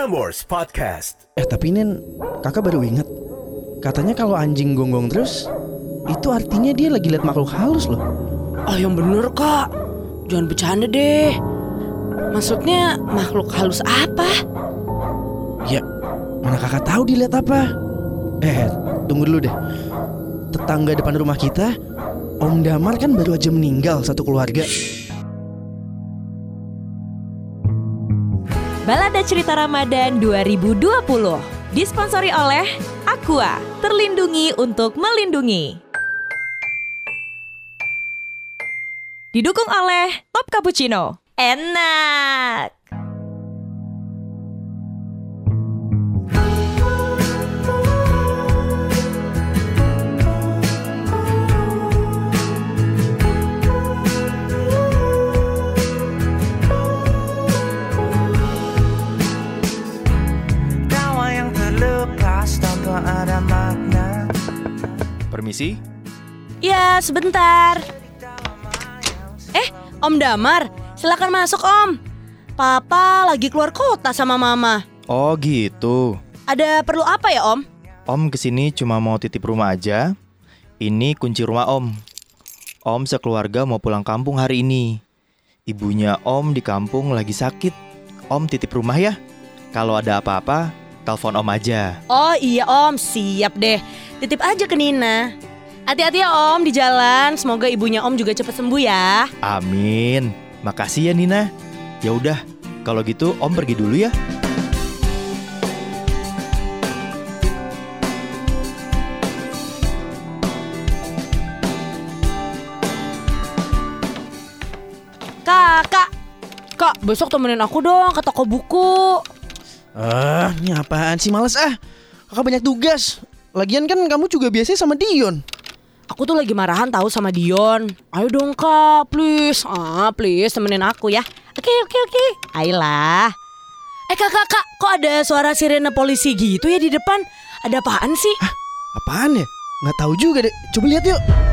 Prambors Podcast. Eh tapi Nen, kakak baru ingat. Katanya kalau anjing gonggong terus Itu artinya dia lagi lihat makhluk halus loh. Oh yang bener kak. Jangan bercanda deh. Maksudnya makhluk halus apa? Ya, mana kakak tahu dia lihat apa Eh, tunggu dulu deh. Tetangga depan rumah kita Om Damar kan baru aja meninggal satu keluarga Balada Cerita Ramadan 2020 disponsori oleh Aqua, terlindungi untuk melindungi. Didukung oleh Top Cappuccino. Enak. Permisi? Ya sebentar Eh Om Damar Silakan masuk Om Papa lagi keluar kota sama Mama Oh gitu. Ada perlu apa ya Om? Om ke sini cuma mau titip rumah aja. Ini kunci rumah Om. Om sekeluarga mau pulang kampung hari ini. Ibunya Om di kampung lagi sakit. Om titip rumah ya. Kalau ada apa-apa, telepon Om aja. Oh iya Om Siap deh Titip aja ke Nina Hati-hati ya Om di jalan Semoga ibunya Om juga cepat sembuh ya Amin. Makasih ya Nina. Ya udah, kalau gitu Om pergi dulu ya. Kakak Kak besok temenin aku dong ke toko buku Ah, ini apaan sih? Males ah. Kakak banyak tugas. Lagian kan kamu juga biasanya sama Dion. Aku tuh lagi marahan tahu sama Dion. Ayo dong kak please. Ah please temenin aku ya. Oke oke oke. Ayolah Eh kak kak kak Kok ada suara sirene polisi gitu ya di depan? Ada apaan sih? Apaan ya? Nggak tahu juga deh. Coba lihat yuk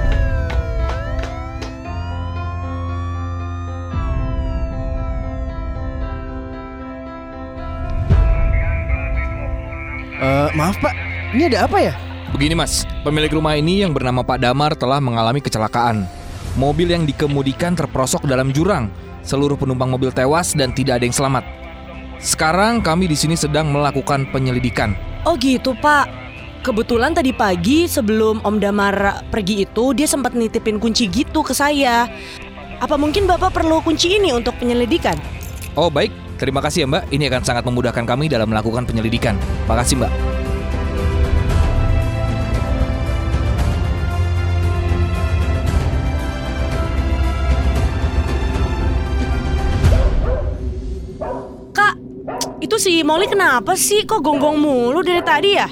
maaf pak, ini ada apa ya? Begini mas, pemilik rumah ini yang bernama Pak Damar telah mengalami kecelakaan. Mobil yang dikemudikan terperosok dalam jurang. Seluruh penumpang mobil tewas dan tidak ada yang selamat. Sekarang kami di sini sedang melakukan penyelidikan. Oh gitu pak Kebetulan tadi pagi sebelum Om Damar pergi itu Dia sempat nitipin kunci gitu ke saya Apa mungkin bapak perlu kunci ini untuk penyelidikan? Oh baik, terima kasih ya mbak. Ini akan sangat memudahkan kami dalam melakukan penyelidikan. Makasih mbak. Itu si Molly kenapa sih kok gonggong mulu dari tadi ya?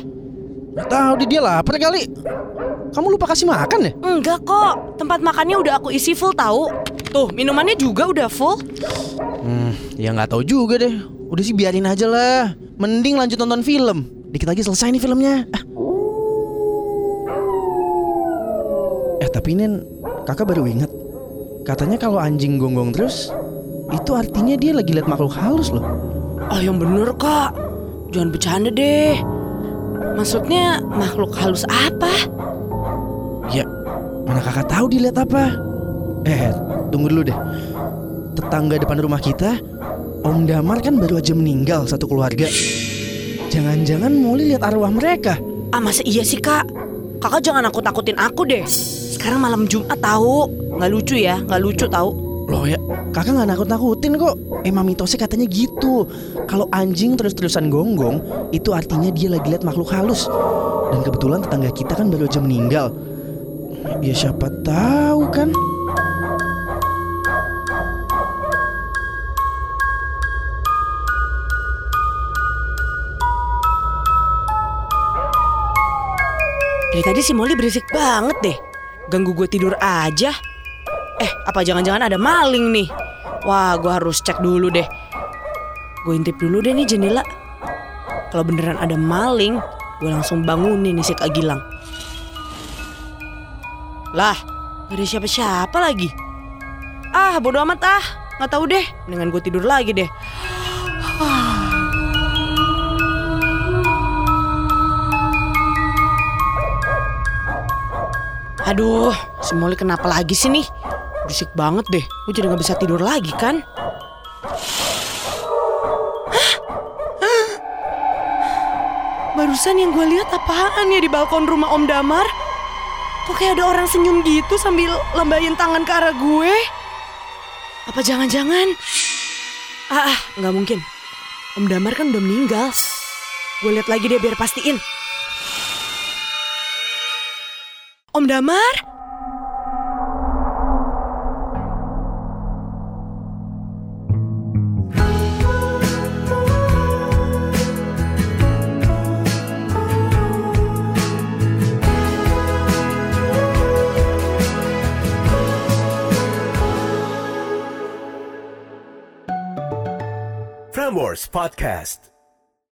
Nggak tahu dia, dia lapar kali Kamu lupa kasih makan ya? Enggak kok, tempat makannya udah aku isi full tahu. Tuh, minumannya juga udah full. Hmm, ya nggak tahu juga deh Udah sih biarin aja lah Mending lanjut nonton film Dikit lagi selesai nih filmnya ah. Eh tapi Nen, kakak baru ingat Katanya kalau anjing gonggong terus Itu artinya dia lagi lihat makhluk halus loh Oh, yang bener kak. Jangan bercanda deh. Maksudnya makhluk halus apa? Ya, mana kakak tahu dia lihat apa Eh, tunggu dulu deh Tetangga depan rumah kita Om Damar kan baru aja meninggal satu keluarga Jangan-jangan Molly lihat arwah mereka Ah masa iya sih kak? Kakak jangan aku takutin aku deh. Sekarang malam Jumat tahu. Nggak lucu ya, nggak lucu tahu. Loh ya, kakak nggak nakut-nakutin kok. Emang mitosnya katanya gitu. Kalau anjing terus-terusan gonggong, itu artinya dia lagi lihat makhluk halus. Dan kebetulan tetangga kita kan baru aja meninggal. Ya siapa tahu kan? Dari tadi si Molly berisik banget deh. Ganggu gue tidur aja. Eh, apa jangan-jangan ada maling nih? Wah, gue harus cek dulu deh. Gue intip dulu deh nih jendela. Kalau beneran ada maling, gue langsung bangunin nih si Kak Gilang. Lah, gak ada siapa-siapa lagi. Ah, bodo amat ah. Gak tahu deh, dengan gue tidur lagi deh. Aduh, si Molly kenapa lagi sih nih? Berisik banget deh. Gue jadi nggak bisa tidur lagi kan? Barusan yang gue lihat apaan ya di balkon rumah Om Damar? Kok kayak ada orang senyum gitu sambil lambain tangan ke arah gue? Apa jangan-jangan? Ah, ah, nggak mungkin. Om Damar kan udah meninggal. Gue lihat lagi deh biar pastiin. Om Damar? Frameworks Podcast.